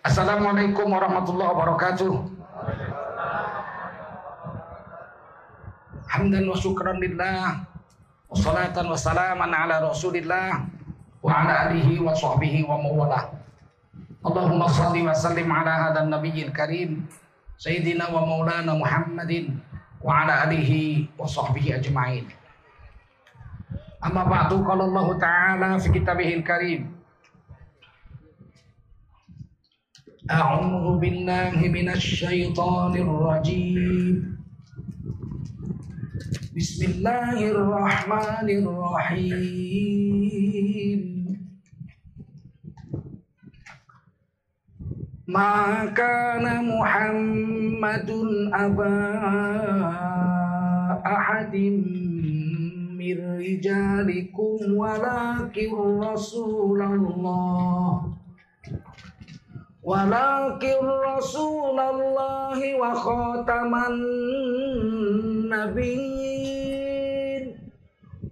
Assalamualaikum warahmatullahi wabarakatuh. Hamdan wa syukran lillah. Wassalatan wassalaman ala rasulillah. Wa ala alihi wa sahbihi wa mawalah. Allahumma salli wa sallim ala hadan nabiyil karim. Sayyidina wa maulana Muhammadin. Wa ala alihi wa sahbihi ajma'in. Amma ba'du qala Allah Ta'ala fi kitabihil karim. أعوذ بالله من الشيطان الرجيم. بسم الله الرحمن الرحيم. ما كان محمد أبا أحد من رجالكم ولكن رسول الله ولكن رسول الله وخاتم النبيين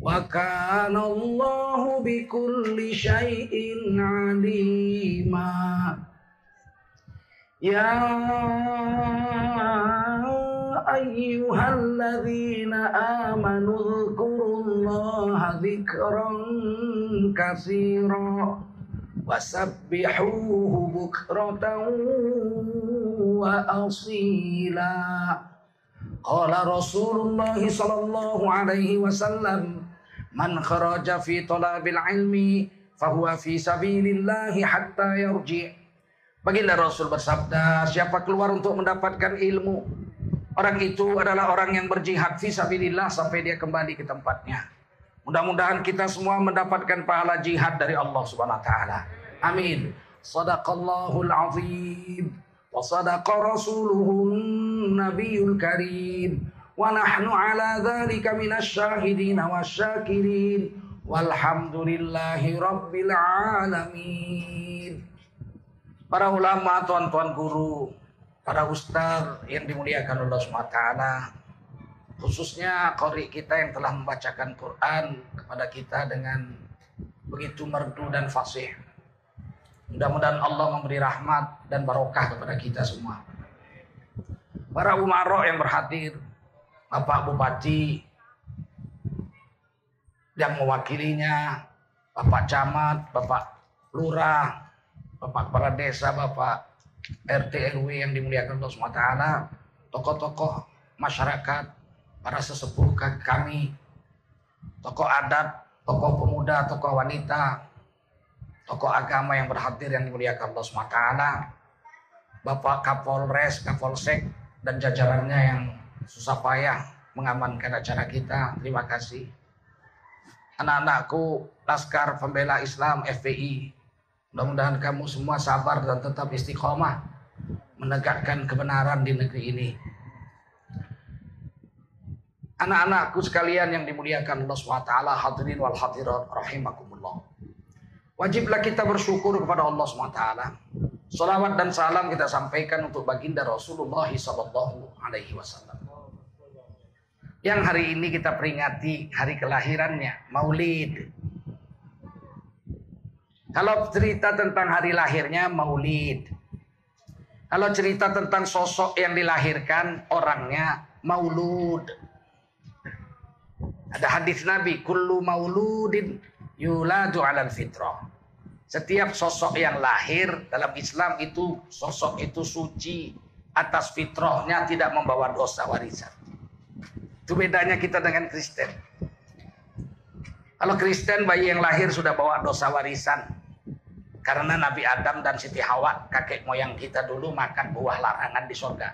وكان الله بكل شيء عليما يا أيها الذين آمنوا اذكروا الله ذكرا كثيرا wasabbihuhu bukratan wa asila qala rasulullah sallallahu alaihi wasallam man kharaja fi talabil ilmi fahuwa fi sabilillah hatta yarji Baginda Rasul bersabda, siapa keluar untuk mendapatkan ilmu, orang itu adalah orang yang berjihad fi sabilillah sampai dia kembali ke tempatnya. Mudah-mudahan kita semua mendapatkan pahala jihad dari Allah Subhanahu wa taala. Amin. Sadaqallahul azim wa sadaqa rasuluhun nabiyul karim wa nahnu ala dzalika minasy syahidin wasyakirin walhamdulillahi rabbil alamin. Para ulama, tuan-tuan guru, para ustaz yang dimuliakan Allah SWT khususnya kori kita yang telah membacakan Quran kepada kita dengan begitu merdu dan fasih. Mudah-mudahan Allah memberi rahmat dan barokah kepada kita semua. Para umaro yang berhadir, Bapak Bupati yang mewakilinya, Bapak Camat, Bapak Lurah, Bapak kepala desa, Bapak RT RW yang dimuliakan Allah SWT, tokoh-tokoh masyarakat, para sesepuh kami, tokoh adat, tokoh pemuda, tokoh wanita, tokoh agama yang berhadir yang dimuliakan Allah SWT, Bapak Kapolres, Kapolsek, dan jajarannya yang susah payah mengamankan acara kita. Terima kasih. Anak-anakku, Laskar Pembela Islam FPI, mudah-mudahan kamu semua sabar dan tetap istiqomah menegakkan kebenaran di negeri ini. Anak-anakku sekalian yang dimuliakan Allah SWT, hadirin wal hadirat rahimakumullah. Wajiblah kita bersyukur kepada Allah SWT. Salawat dan salam kita sampaikan untuk baginda Rasulullah Wasallam. Yang hari ini kita peringati hari kelahirannya, Maulid. Kalau cerita tentang hari lahirnya, Maulid. Kalau cerita tentang sosok yang dilahirkan, orangnya, Maulud. Ada hadis Nabi, kullu mauludin yuladu alal fitrah. Setiap sosok yang lahir dalam Islam itu sosok itu suci atas fitrahnya tidak membawa dosa warisan. Itu bedanya kita dengan Kristen. Kalau Kristen bayi yang lahir sudah bawa dosa warisan. Karena Nabi Adam dan Siti Hawa kakek moyang kita dulu makan buah larangan di sorga.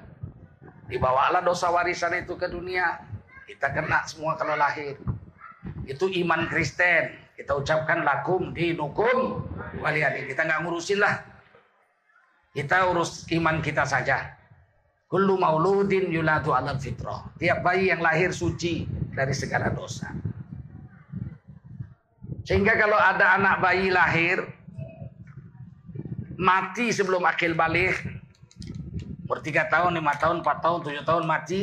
Dibawalah dosa warisan itu ke dunia. Kita kena semua kalau lahir. Itu iman Kristen. Kita ucapkan lakum dinukum waliyadin. Kita nggak ngurusin lah. Kita urus iman kita saja. Kullu mauludin yuladu alal fitrah. Tiap bayi yang lahir suci dari segala dosa. Sehingga kalau ada anak bayi lahir mati sebelum akil balik 3 tahun, 5 tahun, 4 tahun, 7 tahun mati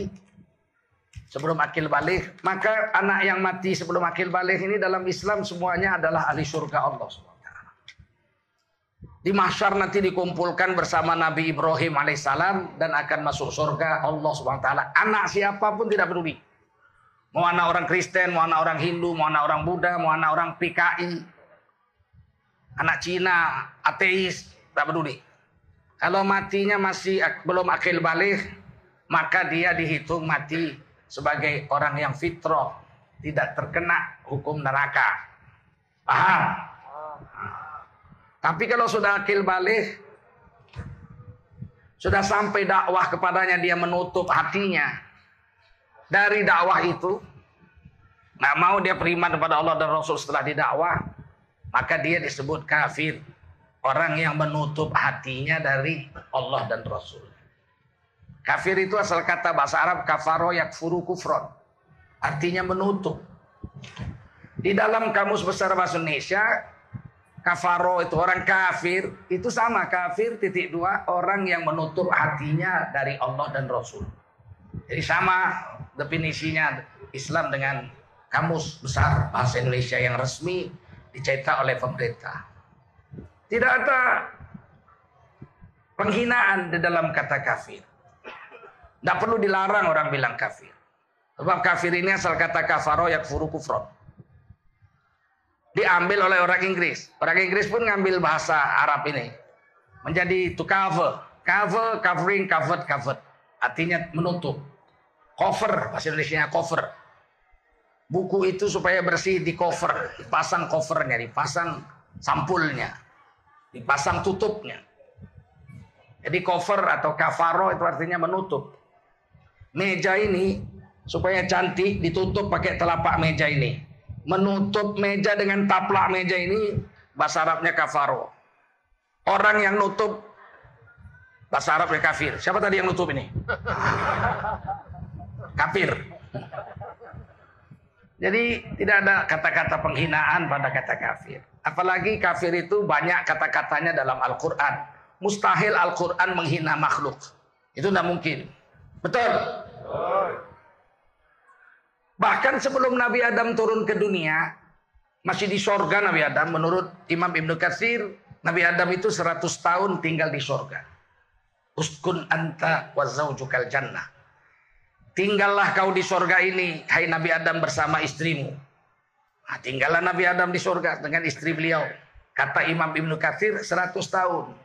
sebelum akil balik maka anak yang mati sebelum akil balik ini dalam Islam semuanya adalah ahli surga Allah SWT Di mahsyar nanti dikumpulkan bersama Nabi Ibrahim alaihissalam dan akan masuk surga Allah taala. Anak siapa pun tidak peduli. Mau anak orang Kristen, mau anak orang Hindu, mau anak orang Buddha, mau anak orang PKI. Anak Cina, ateis, tak peduli. Kalau matinya masih belum akil balik, maka dia dihitung mati sebagai orang yang fitrah, tidak terkena hukum neraka. Paham? Tapi kalau sudah akil balik, sudah sampai dakwah kepadanya dia menutup hatinya dari dakwah itu, nggak mau dia beriman kepada Allah dan Rasul setelah didakwah, maka dia disebut kafir. Orang yang menutup hatinya dari Allah dan Rasul. Kafir itu asal kata bahasa Arab kafaro yakfuru kufron. Artinya menutup. Di dalam kamus besar bahasa Indonesia, Kafaro itu orang kafir, itu sama kafir titik dua orang yang menutup hatinya dari Allah dan Rasul. Jadi sama definisinya Islam dengan kamus besar bahasa Indonesia yang resmi dicetak oleh pemerintah. Tidak ada penghinaan di dalam kata kafir. Tidak perlu dilarang orang bilang kafir. Sebab kafir ini asal kata kafaro yakfuru kufron diambil oleh orang Inggris. Orang Inggris pun ngambil bahasa Arab ini. Menjadi to cover. Cover, covering, covered, covered. Artinya menutup. Cover, bahasa Indonesia cover. Buku itu supaya bersih di cover. Dipasang covernya, dipasang sampulnya. Dipasang tutupnya. Jadi cover atau kafaro itu artinya menutup. Meja ini supaya cantik ditutup pakai telapak meja ini menutup meja dengan taplak meja ini bahasa Arabnya kafaro. Orang yang nutup bahasa Arabnya kafir. Siapa tadi yang nutup ini? Kafir. Jadi tidak ada kata-kata penghinaan pada kata kafir. Apalagi kafir itu banyak kata-katanya dalam Al-Quran. Mustahil Al-Quran menghina makhluk. Itu tidak mungkin. Betul? Bahkan sebelum Nabi Adam turun ke dunia, masih di sorga Nabi Adam. Menurut Imam Ibnu Katsir, Nabi Adam itu 100 tahun tinggal di sorga. Uskun anta wa zaujukal jannah. Tinggallah kau di sorga ini, hai Nabi Adam bersama istrimu. Nah, tinggallah Nabi Adam di sorga dengan istri beliau. Kata Imam Ibnu Katsir 100 tahun.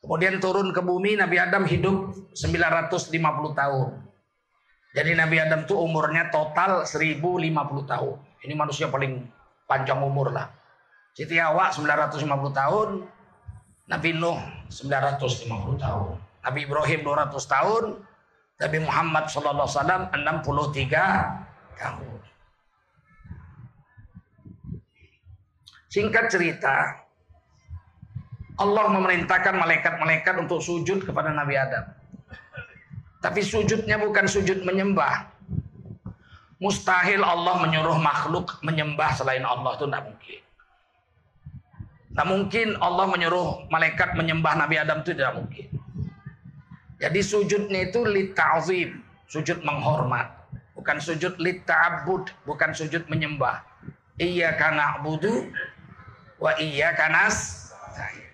Kemudian turun ke bumi, Nabi Adam hidup 950 tahun. Jadi Nabi Adam itu umurnya total 1050 tahun. Ini manusia paling panjang umur lah. Siti Hawa 950 tahun. Nabi Nuh 950 tahun. Nabi Ibrahim 200 tahun. Nabi Muhammad SAW 63 tahun. Singkat cerita, Allah memerintahkan malaikat-malaikat untuk sujud kepada Nabi Adam. Tapi sujudnya bukan sujud menyembah. Mustahil Allah menyuruh makhluk menyembah selain Allah itu tidak mungkin. Tidak mungkin Allah menyuruh malaikat menyembah Nabi Adam itu tidak mungkin. Jadi sujudnya itu lita'zim, sujud menghormat. Bukan sujud lita'abud, bukan sujud menyembah. Iya karena budu, wa iya kanas.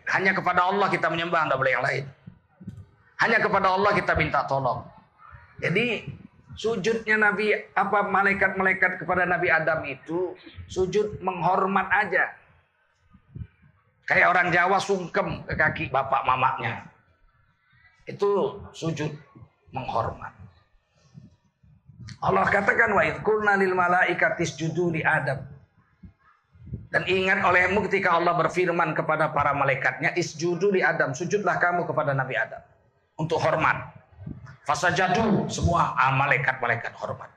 Hanya kepada Allah kita menyembah, tidak boleh yang lain. Hanya kepada Allah kita minta tolong. Jadi sujudnya Nabi apa malaikat-malaikat kepada Nabi Adam itu sujud menghormat aja. Kayak orang Jawa sungkem ke kaki bapak mamanya. Itu sujud menghormat. Allah katakan wa idkulna lil malaikatis judu li Adam. Dan ingat olehmu ketika Allah berfirman kepada para malaikatnya isjudu li Adam, sujudlah kamu kepada Nabi Adam untuk hormat. Fasajadu semua malaikat-malaikat hormat.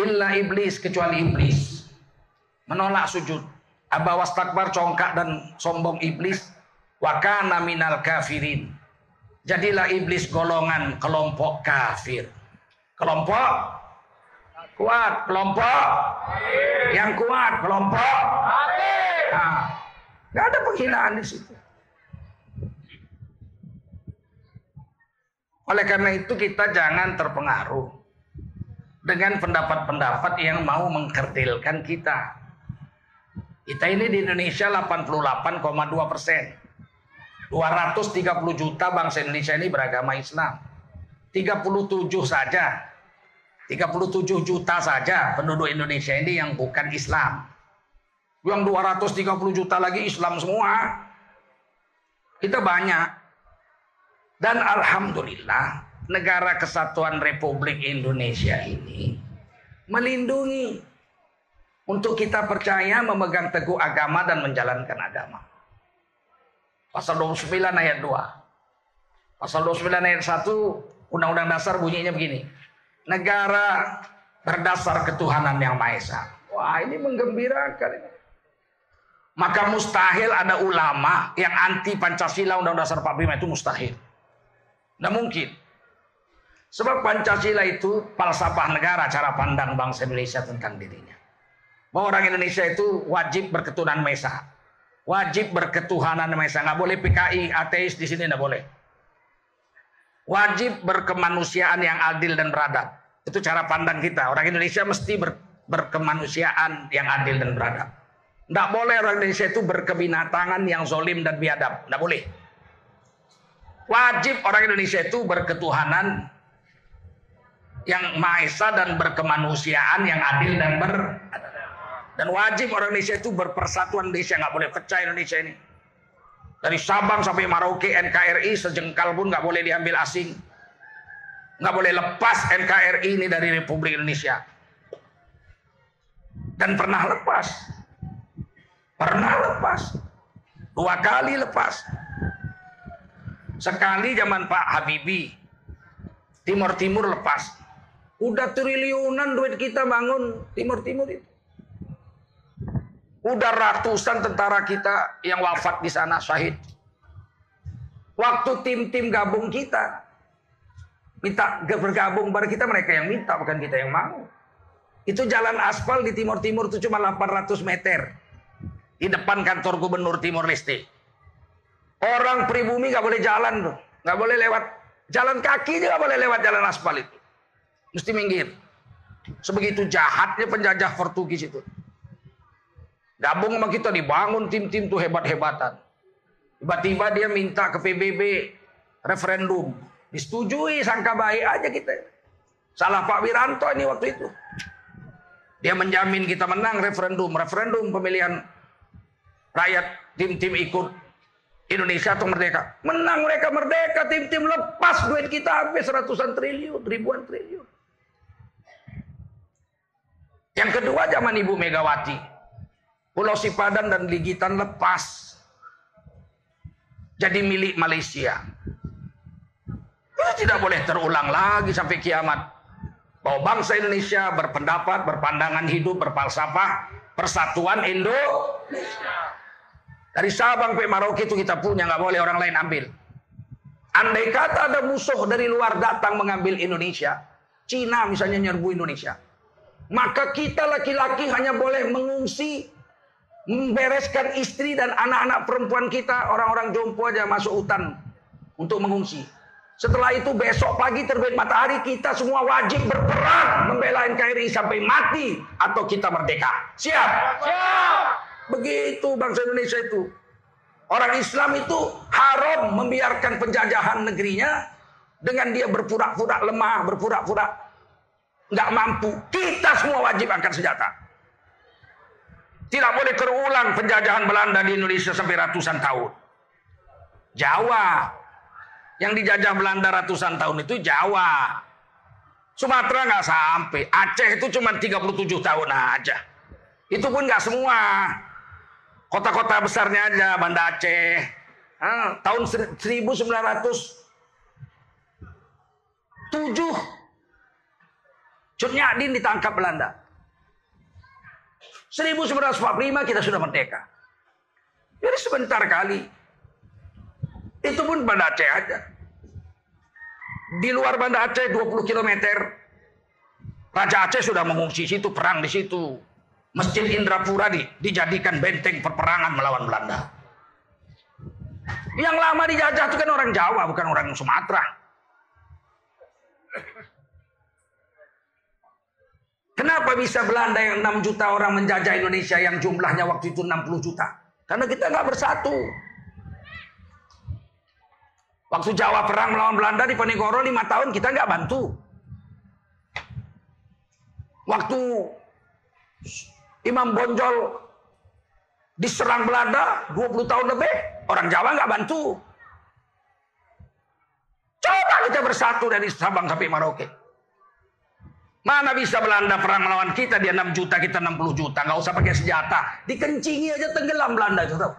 Illa iblis kecuali iblis. Menolak sujud. Abawas takbar congkak dan sombong iblis. Wakana minal kafirin. Jadilah iblis golongan kelompok kafir. Kelompok kuat, kelompok yang kuat, kelompok. Nah, gak ada penghinaan di situ. Oleh karena itu kita jangan terpengaruh dengan pendapat-pendapat yang mau mengkerdilkan kita. Kita ini di Indonesia 88,2 persen. 230 juta bangsa Indonesia ini beragama Islam. 37 saja. 37 juta saja penduduk Indonesia ini yang bukan Islam. Yang 230 juta lagi Islam semua. Kita banyak. Dan Alhamdulillah negara kesatuan Republik Indonesia ini melindungi untuk kita percaya memegang teguh agama dan menjalankan agama. Pasal 29 ayat 2. Pasal 29 ayat 1 Undang-Undang Dasar bunyinya begini. Negara berdasar ketuhanan yang Maha Esa. Wah, ini menggembirakan. Maka mustahil ada ulama yang anti Pancasila Undang-Undang Dasar 45 itu mustahil. Tidak mungkin. Sebab Pancasila itu falsafah negara, cara pandang bangsa Indonesia tentang dirinya bahwa orang Indonesia itu wajib berketuhanan Mesa. Wajib berketuhanan Mesa. Nggak boleh PKI, ateis di sini nggak boleh. Wajib berkemanusiaan yang adil dan beradab. Itu cara pandang kita. Orang Indonesia mesti ber, berkemanusiaan yang adil dan beradab. Nggak boleh orang Indonesia itu berkebinatangan yang zolim dan biadab. Nggak boleh. Wajib orang Indonesia itu berketuhanan yang Maha dan berkemanusiaan yang adil dan beradab. Dan wajib orang Indonesia itu berpersatuan Indonesia. Nggak boleh pecah Indonesia ini. Dari Sabang sampai Merauke NKRI sejengkal pun nggak boleh diambil asing. Nggak boleh lepas NKRI ini dari Republik Indonesia. Dan pernah lepas. Pernah lepas. Dua kali lepas. Sekali zaman Pak Habibie. Timur Timur lepas. Udah triliunan duit kita bangun Timur Timur itu. Udah ratusan tentara kita yang wafat di sana syahid. Waktu tim-tim gabung kita minta bergabung pada kita mereka yang minta bukan kita yang mau. Itu jalan aspal di Timur Timur itu cuma 800 meter. Di depan kantor gubernur Timur Leste. Orang pribumi nggak boleh jalan tuh. Nggak boleh lewat. Jalan kaki juga boleh lewat jalan aspal itu. Mesti minggir. Sebegitu jahatnya penjajah Portugis itu. Gabung sama kita dibangun tim-tim tuh hebat-hebatan. Tiba-tiba dia minta ke PBB referendum. Disetujui sangka baik aja kita. Salah Pak Wiranto ini waktu itu. Dia menjamin kita menang referendum. Referendum pemilihan rakyat tim-tim ikut Indonesia atau merdeka. Menang mereka merdeka, tim-tim lepas duit kita habis ratusan triliun, ribuan triliun. Yang kedua zaman Ibu Megawati. Pulau Sipadan dan Ligitan lepas. Jadi milik Malaysia. Itu tidak boleh terulang lagi sampai kiamat. Bahwa bangsa Indonesia berpendapat, berpandangan hidup, berfalsafah, persatuan Indonesia. Dari Sabang sampai Merauke itu kita punya, nggak boleh orang lain ambil. Andai kata ada musuh dari luar datang mengambil Indonesia, Cina misalnya nyerbu Indonesia, maka kita laki-laki hanya boleh mengungsi membereskan istri dan anak-anak perempuan kita, orang-orang jompo aja masuk hutan untuk mengungsi. Setelah itu besok pagi terbit matahari kita semua wajib berperang membela NKRI sampai mati atau kita merdeka. Siap? Siap. Begitu bangsa Indonesia itu. Orang Islam itu haram membiarkan penjajahan negerinya dengan dia berpura-pura lemah, berpura-pura nggak mampu. Kita semua wajib angkat senjata. Tidak boleh terulang penjajahan Belanda di Indonesia sampai ratusan tahun. Jawa. Yang dijajah Belanda ratusan tahun itu Jawa. Sumatera nggak sampai. Aceh itu cuma 37 tahun aja. Itu pun nggak semua. Kota-kota besarnya aja, Banda Aceh. Ah, tahun 1907 Cut Nyadin ditangkap Belanda. 1945 kita sudah merdeka. Jadi sebentar kali. Itu pun Banda Aceh aja. Di luar Banda Aceh 20 km. Raja Aceh sudah mengungsi situ, perang di situ. Masjid Indrapura di, dijadikan benteng perperangan melawan Belanda. Yang lama dijajah itu kan orang Jawa, bukan orang Sumatera. Kenapa bisa Belanda yang 6 juta orang menjajah Indonesia yang jumlahnya waktu itu 60 juta? Karena kita nggak bersatu. Waktu Jawa perang melawan Belanda di Ponegoro 5 tahun kita nggak bantu. Waktu Imam Bonjol diserang Belanda 20 tahun lebih, orang Jawa nggak bantu. Coba kita bersatu dari Sabang sampai Merauke. Mana bisa Belanda perang melawan kita, dia 6 juta, kita 60 juta. Nggak usah pakai senjata. Dikencingi aja tenggelam Belanda itu. Tahu.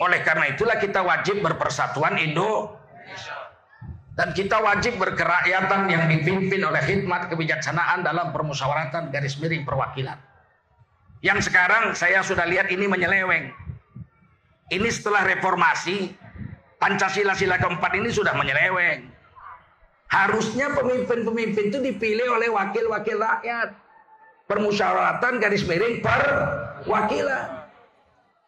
Oleh karena itulah kita wajib berpersatuan Indonesia. Dan kita wajib berkerakyatan yang dipimpin oleh hikmat kebijaksanaan dalam permusyawaratan garis miring perwakilan. Yang sekarang saya sudah lihat ini menyeleweng. Ini setelah reformasi, Pancasila sila keempat ini sudah menyeleweng. Harusnya pemimpin-pemimpin itu dipilih oleh wakil-wakil rakyat. Permusyawaratan garis miring perwakilan.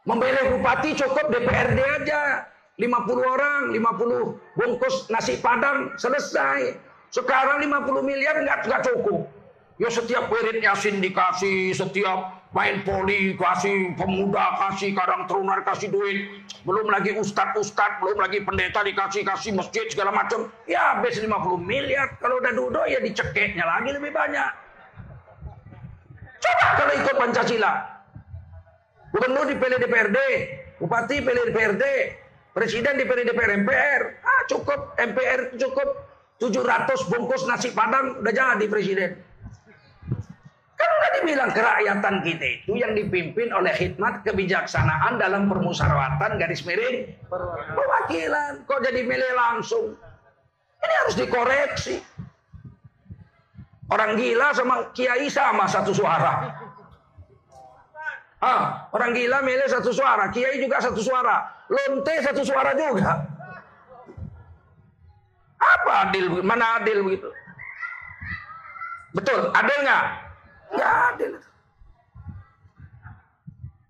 Memilih bupati cukup DPRD aja. 50 orang, 50 bungkus nasi padang, selesai. Sekarang 50 miliar nggak cukup. Ya setiap wirid yasin dikasih, setiap main poli kasih, pemuda kasih, kadang terunar kasih duit. Belum lagi ustad-ustad, belum lagi pendeta dikasih kasih masjid segala macam. Ya habis 50 miliar. Kalau udah duduk ya dicekeknya lagi lebih banyak. Coba kalau ikut Pancasila. Gubernur dipilih DPRD, bupati pilih DPRD, presiden dipilih DPR MPR. Ah cukup MPR cukup 700 bungkus nasi padang udah jadi presiden. Dibilang kerakyatan kita itu yang dipimpin oleh hikmat kebijaksanaan dalam permusyawaratan garis miring perwakilan. Kok jadi milih langsung? Ini harus dikoreksi. Orang gila sama kiai sama satu suara. Ah, orang gila milih satu suara, kiai juga satu suara, lonte satu suara juga. Apa adil? Mana adil begitu? Betul, adil nggak? Nggak adil.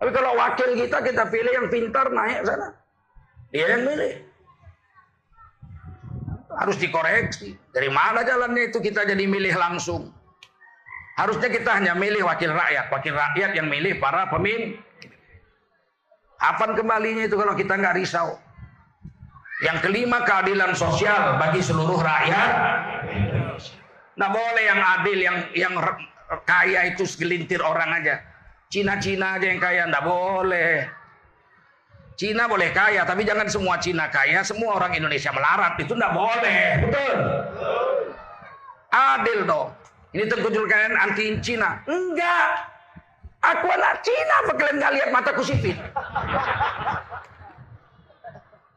Tapi kalau wakil kita kita pilih yang pintar naik sana. Dia yang milih. Harus dikoreksi. Dari mana jalannya itu kita jadi milih langsung. Harusnya kita hanya milih wakil rakyat. Wakil rakyat yang milih para pemimpin. Kapan kembalinya itu kalau kita nggak risau. Yang kelima keadilan sosial bagi seluruh rakyat. Nah boleh yang adil, yang yang kaya itu segelintir orang aja. Cina-Cina aja yang kaya, nggak boleh. Cina boleh kaya, tapi jangan semua Cina kaya, semua orang Indonesia melarat. Itu nggak boleh. Betul. Adil dong. Ini terkejut kalian anti Cina. Enggak. Aku anak Cina, apa kalian nggak lihat mataku sipit?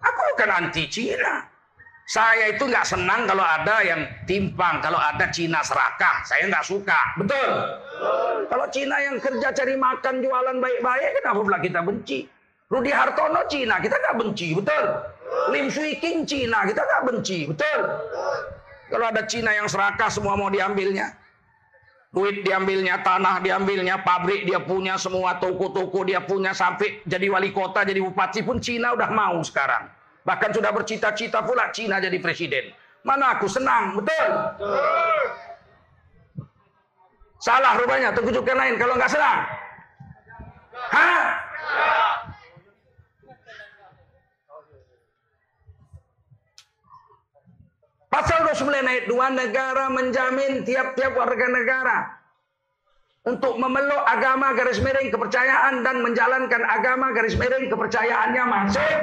Aku bukan anti Cina. Saya itu nggak senang kalau ada yang timpang, kalau ada Cina serakah. Saya nggak suka, betul? Kalau Cina yang kerja cari makan jualan baik-baik, kenapa pula kita benci? Rudi Hartono Cina, kita nggak benci, betul? Lim Sui King Cina, kita nggak benci, betul? Kalau ada Cina yang serakah, semua mau diambilnya. Duit diambilnya, tanah diambilnya, pabrik dia punya, semua toko-toko dia punya, sampai jadi wali kota, jadi bupati pun Cina udah mau sekarang. Bahkan sudah bercita-cita pula Cina jadi presiden. Mana aku senang, betul? Salah rupanya, terkejutkan lain kalau nggak senang. Hah? Pasal 29 ayat 2 negara menjamin tiap-tiap warga negara untuk memeluk agama garis miring kepercayaan dan menjalankan agama garis miring kepercayaannya masing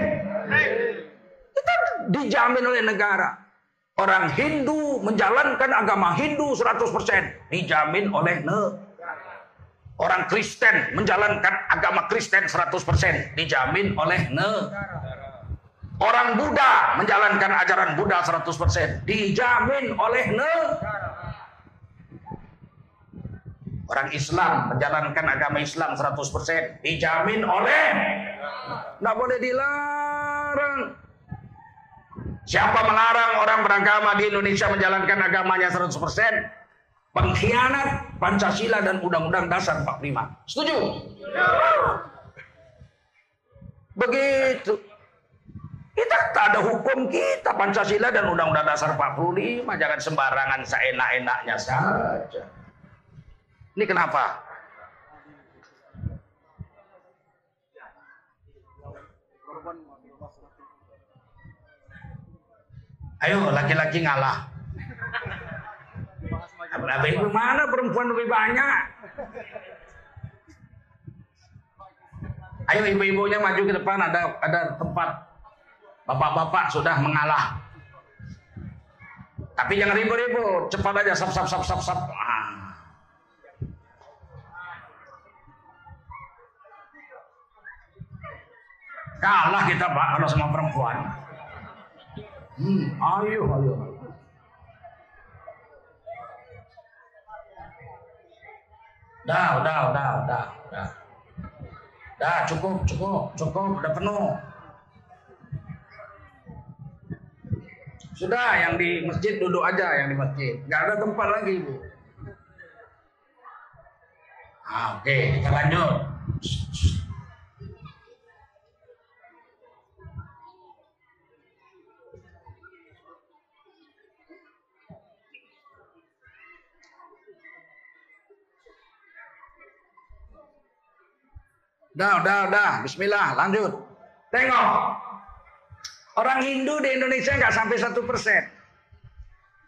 kita dijamin oleh negara. Orang Hindu menjalankan agama Hindu 100% dijamin oleh negara. Orang Kristen menjalankan agama Kristen 100% dijamin oleh negara. Orang Buddha menjalankan ajaran Buddha 100% dijamin oleh negara. Orang Islam menjalankan agama Islam 100% dijamin oleh Nggak boleh dilarang. Siapa melarang orang beragama di Indonesia menjalankan agamanya 100%? Pengkhianat Pancasila dan Undang-Undang Dasar 45. Setuju? Begitu. Kita Kita ada hukum kita Pancasila dan Undang-Undang Dasar 45. Jangan sembarangan seenak-enaknya saja. Ini kenapa? Ayo laki-laki ngalah. Ibu mana perempuan lebih banyak? Ayo ibu-ibunya maju ke depan ada ada tempat. Bapak-bapak sudah mengalah. Tapi jangan ribut-ribut, cepat aja sap sap sap sap sap. Ah. Kalah kita Pak kalau sama perempuan. Hmm, ayo ayo. Dah, udah, udah, udah, udah. Dah, cukup, cukup, cukup, udah penuh. Sudah, yang di masjid duduk aja, yang di masjid. Gak ada tempat lagi, Bu. Ah, Oke, okay, kita lanjut. Dah, dah, dah. Bismillah, lanjut. Tengok. Orang Hindu di Indonesia nggak sampai satu persen.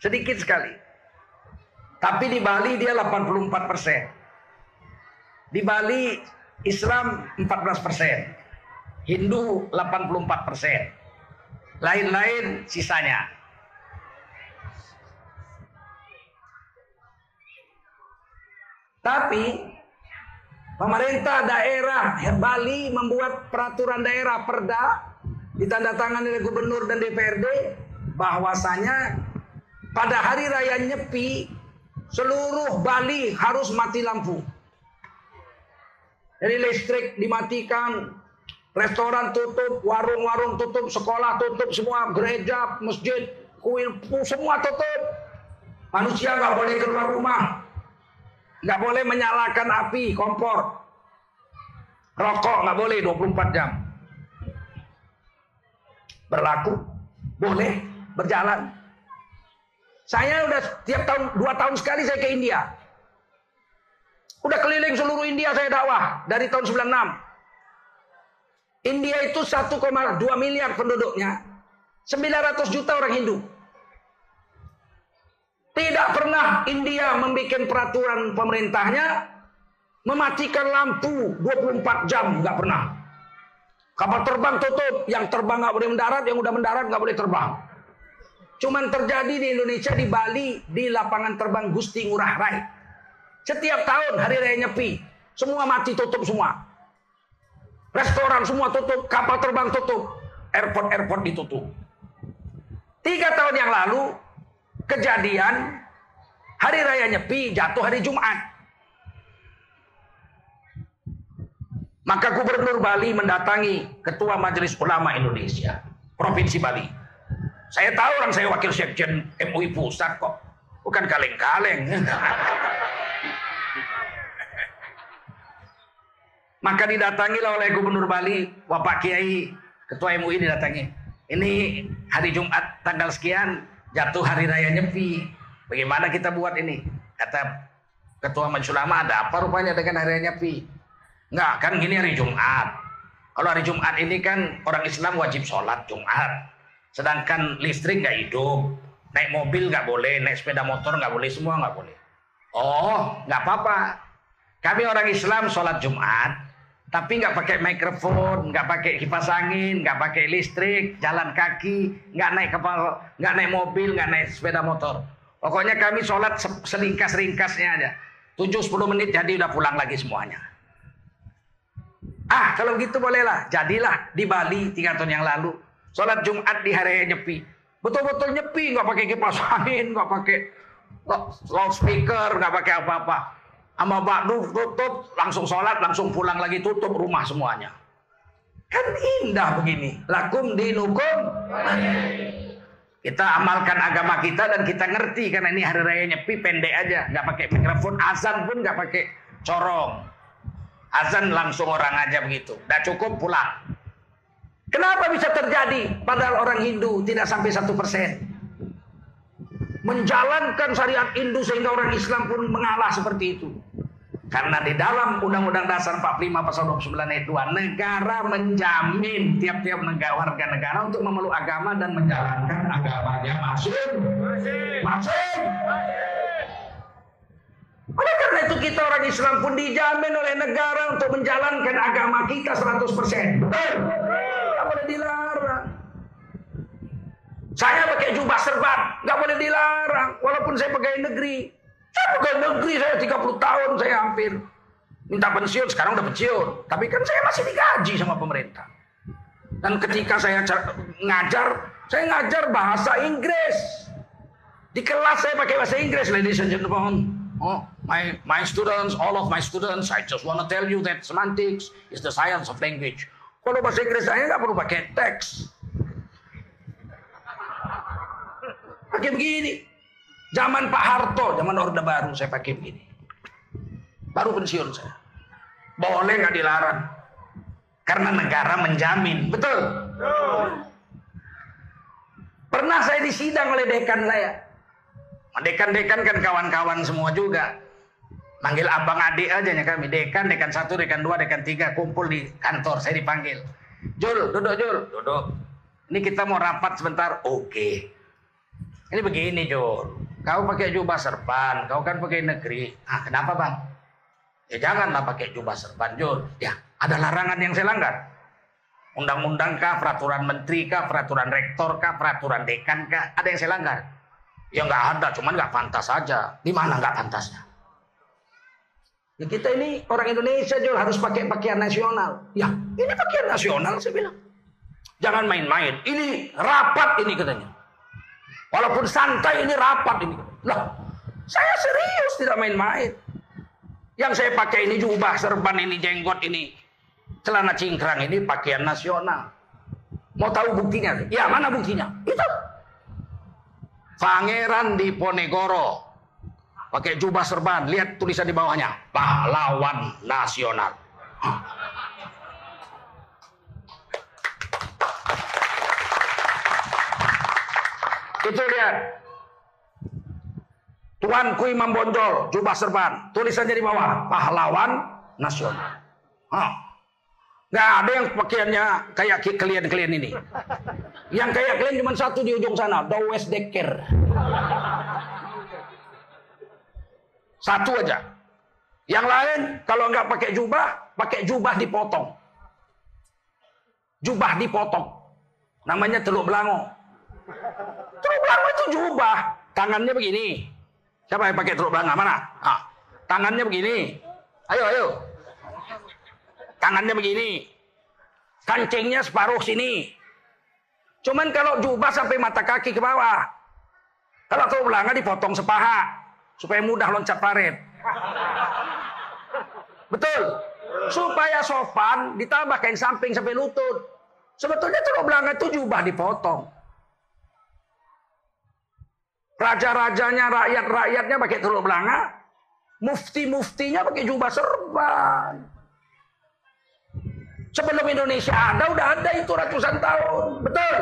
Sedikit sekali. Tapi di Bali dia 84 persen. Di Bali Islam 14 persen. Hindu 84 persen. Lain-lain sisanya. Tapi Pemerintah daerah Bali membuat peraturan daerah perda ditandatangani oleh gubernur dan DPRD bahwasanya pada hari raya Nyepi seluruh Bali harus mati lampu. Jadi listrik dimatikan, restoran tutup, warung-warung tutup, sekolah tutup, semua gereja, masjid, kuil, semua tutup. Manusia nggak boleh keluar rumah, Nggak boleh menyalakan api kompor. Rokok nggak boleh 24 jam. Berlaku, boleh berjalan. Saya udah tiap tahun dua tahun sekali saya ke India. Udah keliling seluruh India saya dakwah dari tahun 96. India itu 1,2 miliar penduduknya. 900 juta orang Hindu. Tidak pernah India membuat peraturan pemerintahnya mematikan lampu 24 jam, nggak pernah. Kapal terbang tutup, yang terbang nggak boleh mendarat, yang udah mendarat nggak boleh terbang. Cuman terjadi di Indonesia di Bali di lapangan terbang Gusti Ngurah Rai. Setiap tahun hari raya Nyepi, semua mati tutup semua. Restoran semua tutup, kapal terbang tutup, airport-airport ditutup. Tiga tahun yang lalu kejadian hari raya Nyepi jatuh hari Jumat. Maka Gubernur Bali mendatangi Ketua Majelis Ulama Indonesia, Provinsi Bali. Saya tahu orang saya wakil sekjen MUI pusat kok, bukan kaleng-kaleng. Maka didatangilah oleh Gubernur Bali, Bapak Kiai, Ketua MUI didatangi. Ini hari Jumat tanggal sekian, jatuh hari raya Nyepi. Bagaimana kita buat ini? Kata Ketua Majelis ada apa rupanya dengan hari raya Nyepi? Enggak, kan gini hari Jumat. Kalau hari Jumat ini kan orang Islam wajib sholat Jumat. Sedangkan listrik nggak hidup. Naik mobil nggak boleh, naik sepeda motor nggak boleh, semua nggak boleh. Oh, nggak apa-apa. Kami orang Islam sholat Jumat, tapi nggak pakai mikrofon, nggak pakai kipas angin, nggak pakai listrik, jalan kaki, nggak naik kapal, nggak naik mobil, nggak naik sepeda motor. Pokoknya kami sholat selingkas-ringkasnya aja. 7-10 menit jadi udah pulang lagi semuanya. Ah kalau gitu bolehlah. Jadilah di Bali tiga tahun yang lalu. Sholat Jumat di hari nyepi. Betul-betul nyepi, nggak pakai kipas angin, nggak pakai loudspeaker, nggak pakai apa-apa. Sama Bakdu tutup, langsung sholat, langsung pulang lagi tutup rumah semuanya. Kan indah begini. Lakum dinukum. Kita amalkan agama kita dan kita ngerti karena ini hari raya nyepi pendek aja, nggak pakai mikrofon, azan pun nggak pakai corong. Azan langsung orang aja begitu. Udah cukup pulang. Kenapa bisa terjadi padahal orang Hindu tidak sampai satu persen? Menjalankan syariat Hindu sehingga orang Islam pun mengalah seperti itu. Karena di dalam Undang-Undang Dasar 45 pasal 29 ayat 2 negara menjamin tiap-tiap negara warga negara untuk memeluk agama dan menjalankan agamanya masing masing. Oleh karena itu kita orang Islam pun dijamin oleh negara untuk menjalankan agama kita 100%. Betul? Tidak boleh dilarang. Saya pakai jubah serban, nggak boleh dilarang. Walaupun saya pegawai negeri, saya pegawai negeri saya 30 tahun saya hampir minta pensiun, sekarang udah pensiun. Tapi kan saya masih digaji sama pemerintah. Dan ketika saya ngajar, saya ngajar bahasa Inggris. Di kelas saya pakai bahasa Inggris, ladies and gentlemen. Oh, my my students, all of my students, I just want to tell you that semantics is the science of language. Kalau bahasa Inggris saya nggak perlu pakai teks. Pakai begini. Zaman Pak Harto, zaman Orde Baru saya pakai begini. Baru pensiun saya. Boleh nggak dilarang? Karena negara menjamin. Betul? Pernah saya disidang oleh dekan saya. Dekan-dekan kan kawan-kawan semua juga. Manggil abang adik aja ya kami. Dekan, dekan satu, dekan dua, dekan tiga. Kumpul di kantor, saya dipanggil. Jul, duduk Jul. Duduk. Ini kita mau rapat sebentar. Oke. Ini begini Jul. Kau pakai jubah serban, kau kan pakai negeri. Ah, kenapa bang? Ya janganlah pakai jubah serban, Jul. Ya, ada larangan yang saya langgar. Undang-undang kah, peraturan menteri kah, peraturan rektor kah, peraturan dekan kah, ada yang saya langgar. Ya nggak ada, cuman nggak pantas saja. Di mana nggak pantasnya? Ya kita ini orang Indonesia Jul harus pakai pakaian nasional. Ya, ini pakaian nasional saya bilang. Jangan main-main. Ini rapat ini katanya. Walaupun santai ini rapat ini. Lah, saya serius tidak main-main. Yang saya pakai ini jubah, serban ini, jenggot ini, celana cingkrang ini pakaian nasional. Mau tahu buktinya? Ya, mana buktinya? Itu. Pangeran di Ponegoro pakai jubah serban, lihat tulisan di bawahnya, pahlawan nasional. Itu lihat. Tuanku Imam Bonjol, jubah serban. Tulisannya di bawah, pahlawan nasional. Hah. Gak ada yang pakaiannya kayak kalian-kalian ini. Yang kayak kalian cuma satu di ujung sana, Dowes Decker. Satu aja. Yang lain kalau nggak pakai jubah, pakai jubah dipotong. Jubah dipotong. Namanya teluk belango. Teluk belanga itu jubah. Tangannya begini. Siapa yang pakai teluk belanga? Mana? Ah, tangannya begini. Ayo, ayo. Tangannya begini. Kancingnya separuh sini. Cuman kalau jubah sampai mata kaki ke bawah. Kalau teluk belanga dipotong sepaha. Supaya mudah loncat paret. Betul. Supaya sopan ditambah kain samping sampai lutut. Sebetulnya teluk belanga itu jubah dipotong. Raja-rajanya, rakyat-rakyatnya pakai telur belanga. Mufti-muftinya pakai jubah serban. Sebelum Indonesia ada, udah ada itu ratusan tahun. Betul?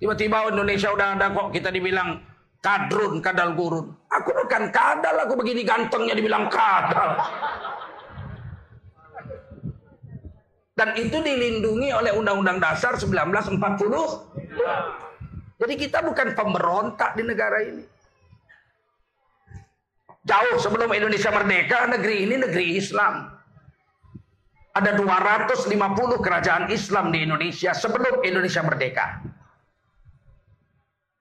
Tiba-tiba Indonesia udah ada kok kita dibilang kadrun, kadal gurun. Aku bukan kadal, aku begini gantengnya dibilang kadal. Dan itu dilindungi oleh Undang-Undang Dasar 1940. Jadi kita bukan pemberontak di negara ini. Jauh sebelum Indonesia merdeka, negeri ini negeri Islam. Ada 250 kerajaan Islam di Indonesia sebelum Indonesia merdeka.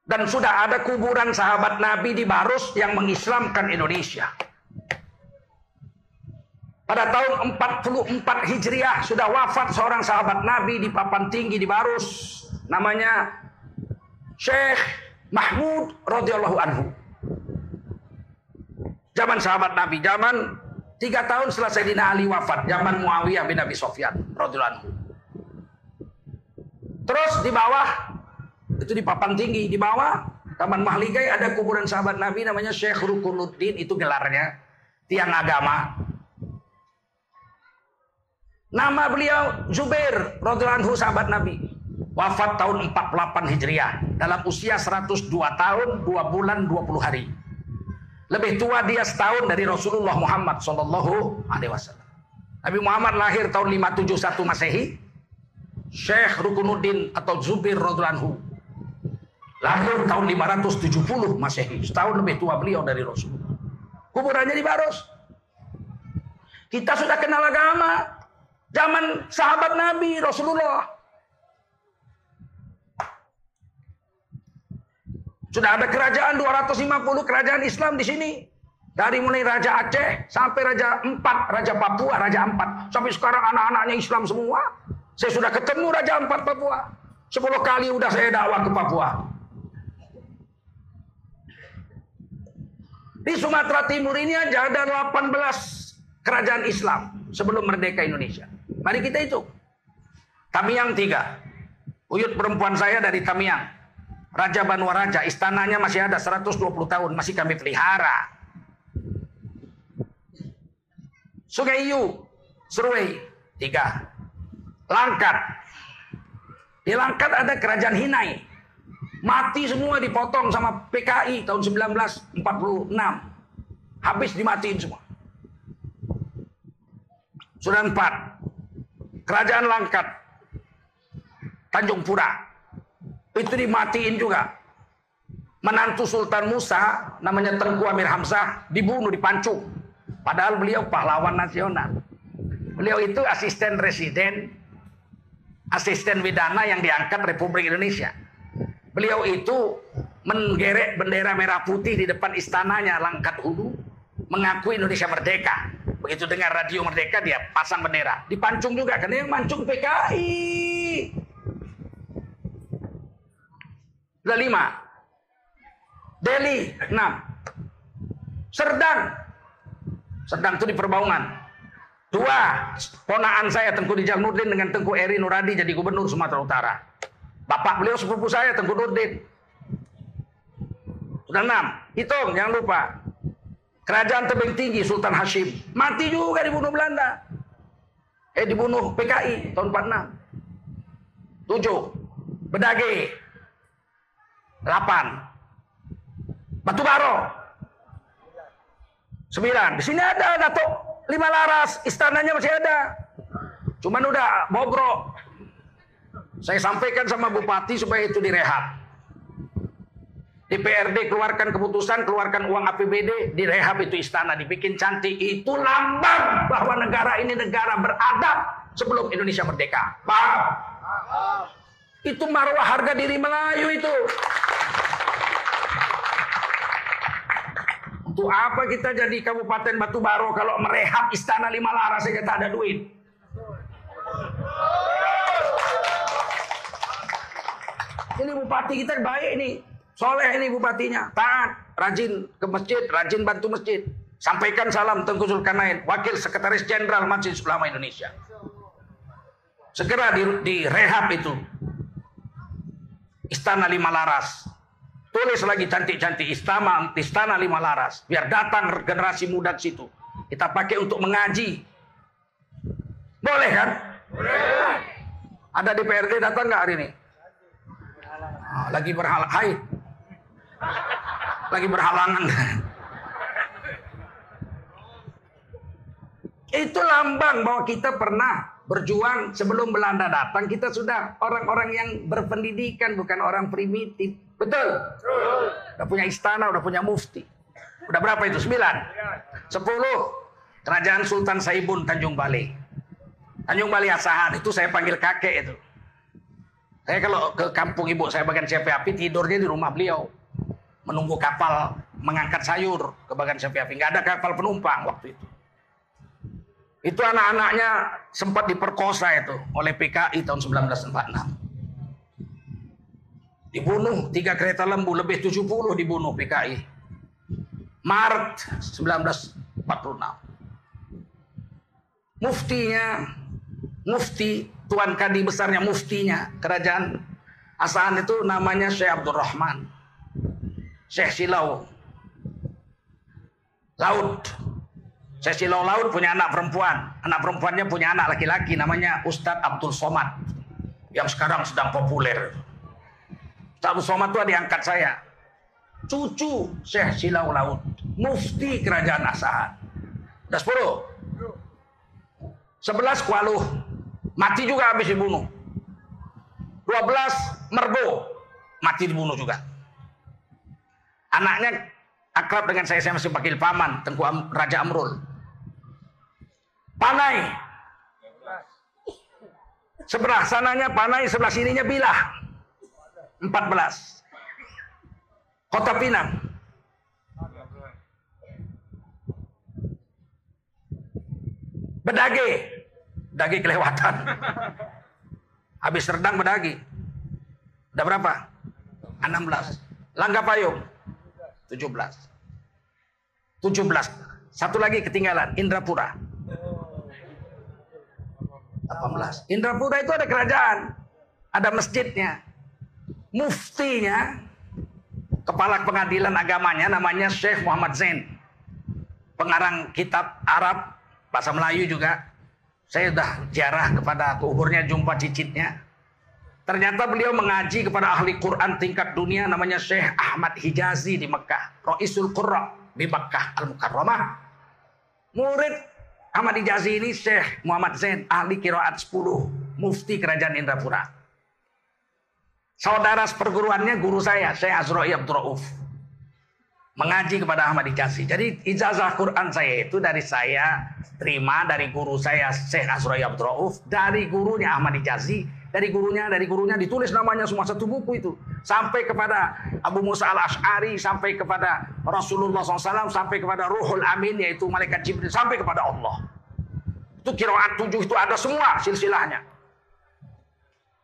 Dan sudah ada kuburan sahabat Nabi di Barus yang mengislamkan Indonesia. Pada tahun 44 Hijriah sudah wafat seorang sahabat Nabi di papan tinggi di Barus. Namanya Syekh Mahmud radhiyallahu anhu. Zaman sahabat Nabi, zaman tiga tahun setelah Sayyidina Ali wafat, zaman Muawiyah bin Abi Sofyan radhiyallahu anhu. Terus di bawah itu di papan tinggi di bawah Taman Mahligai ada kuburan sahabat Nabi namanya Syekh Rukunuddin itu gelarnya tiang agama. Nama beliau Zubair radhiyallahu sahabat Nabi. Wafat tahun 48 Hijriah dalam usia 102 tahun 2 bulan 20 hari. Lebih tua dia setahun dari Rasulullah Muhammad sallallahu alaihi wasallam. Nabi Muhammad lahir tahun 571 Masehi. Syekh Rukunuddin atau Zubair radhiyallahu anhu lahir tahun 570 Masehi. Setahun lebih tua beliau dari Rasulullah. Kuburannya di Baros. Kita sudah kenal agama, Zaman sahabat Nabi Rasulullah. Sudah ada kerajaan 250 kerajaan Islam di sini. Dari mulai Raja Aceh sampai Raja Empat, Raja Papua, Raja Empat. Sampai sekarang anak-anaknya Islam semua. Saya sudah ketemu Raja Empat Papua. Sepuluh kali udah saya dakwah ke Papua. Di Sumatera Timur ini aja ada 18 kerajaan Islam sebelum merdeka Indonesia. Mari kita itu. Tamiang tiga. Uyut perempuan saya dari Tamiang. Raja Raja, istananya masih ada 120 tahun, masih kami pelihara. Sungai Iyu, Serui, tiga. Langkat. Di Langkat ada kerajaan Hinai. Mati semua dipotong sama PKI tahun 1946. Habis dimatiin semua. Sudah empat. Kerajaan Langkat. Tanjung Pura. Itu dimatiin juga. Menantu Sultan Musa, namanya Tengku Amir Hamzah, dibunuh, dipancung. Padahal beliau pahlawan nasional. Beliau itu asisten residen, asisten widana yang diangkat Republik Indonesia. Beliau itu menggerek bendera merah putih di depan istananya Langkat Hulu, mengakui Indonesia merdeka. Begitu dengar radio Merdeka dia pasang bendera. Dipancung juga karena yang mancung PKI. Sudah lima. Delhi enam. Serdang. Serdang itu di Perbaungan. Dua, ponaan saya Tengku Dijal Nurdin dengan Tengku Eri Nuradi jadi gubernur Sumatera Utara. Bapak beliau sepupu saya Tengku Nurdin. Sudah enam. Hitung, jangan lupa. Kerajaan tebing tinggi Sultan Hashim. Mati juga dibunuh Belanda. Eh dibunuh PKI tahun 46. 7. Bedage. 8. Batu Baro. 9. Di sini ada Datuk Lima Laras. Istananya masih ada. Cuman udah bobrok. Saya sampaikan sama Bupati supaya itu direhab. DPRD keluarkan keputusan, keluarkan uang APBD, direhab itu istana, dibikin cantik. Itu lambang bahwa negara ini negara beradab sebelum Indonesia merdeka. Paham? Itu marwah harga diri Melayu itu. Untuk apa kita jadi Kabupaten Batubaro kalau merehab istana lima laras saja tak ada duit? Ini bupati kita baik nih. Soleh ini bupatinya, taat, rajin ke masjid, rajin bantu masjid. Sampaikan salam Tengku Zulkarnain, Wakil Sekretaris Jenderal Majelis Ulama Indonesia. Segera di, di rehab itu. Istana Lima Laras. Tulis lagi cantik-cantik istana, istana Lima Laras. Biar datang generasi muda di situ. Kita pakai untuk mengaji. Boleh kan? Boleh. Ada di PRD datang nggak hari ini? Ah, lagi berhala. Hai, lagi berhalangan. Itu lambang bahwa kita pernah berjuang sebelum Belanda datang. Kita sudah orang-orang yang berpendidikan, bukan orang primitif. Betul? Udah punya istana, udah punya mufti. Udah berapa itu? Sembilan? Sepuluh. Kerajaan Sultan Saibun Tanjung Bali. Tanjung Bali Asahan itu saya panggil kakek itu. Saya kalau ke kampung ibu saya bagian CPAP tidurnya di rumah beliau menunggu kapal mengangkat sayur ke bagian Syafi'i. Nggak ada kapal penumpang waktu itu. Itu anak-anaknya sempat diperkosa itu oleh PKI tahun 1946. Dibunuh tiga kereta lembu lebih 70 dibunuh PKI. Maret 1946. Muftinya, mufti Tuan Kadi besarnya muftinya kerajaan Asahan itu namanya Syekh Abdurrahman. Syekh Silau. Laut. Saya Silau Laut punya anak perempuan. Anak perempuannya punya anak laki-laki namanya Ustadz Abdul Somad. Yang sekarang sedang populer. Abdul Somad itu diangkat saya. Cucu Syekh Silau Laut. Mufti Kerajaan Asahan. Udah 10. 11 Kualuh. Mati juga habis dibunuh. 12 Mergo. Mati dibunuh juga. Anaknya akrab dengan saya, saya masih panggil paman, Tengku Am, Raja Amrul. Panai. Sebelah sananya Panai, sebelah sininya Bilah. 14. Kota Pinang. Bedage. Bedage kelewatan. Habis rendang bedagi. Udah berapa? 16. Langga Payung. 17. 17. Satu lagi ketinggalan. Indrapura. 18. Indrapura itu ada kerajaan. Ada masjidnya. Muftinya, kepala pengadilan agamanya namanya Syekh Muhammad Zain. Pengarang kitab Arab, bahasa Melayu juga. Saya sudah jarah kepada kuburnya, jumpa cicitnya. Ternyata beliau mengaji kepada ahli Quran tingkat dunia namanya Syekh Ahmad Hijazi di Mekah. Roisul Qurra di Mekah Al-Mukarramah. Murid Ahmad Ijazi ini Syekh Muhammad Zain ahli kiraat 10 mufti kerajaan Indrapura. Saudara seperguruannya guru saya Syekh Azra'i Abdurrauf. Mengaji kepada Ahmad Ijazi. Jadi ijazah Quran saya itu dari saya terima dari guru saya Syekh Azra'i Abdurrauf, dari gurunya Ahmad Ijazi, dari gurunya dari gurunya ditulis namanya semua satu buku itu sampai kepada Abu Musa al Ashari sampai kepada Rasulullah SAW sampai kepada Ruhul Amin yaitu malaikat Jibril sampai kepada Allah itu kiraat tujuh itu ada semua silsilahnya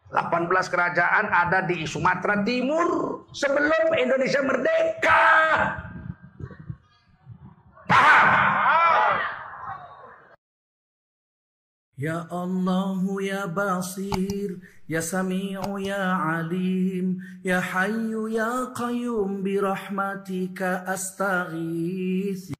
18 kerajaan ada di Sumatera Timur sebelum Indonesia merdeka. Paham? Ya Allah ya Basir Ya Sami'u ya Alim Ya Hayyu ya Qayyum Birahmatika astaghith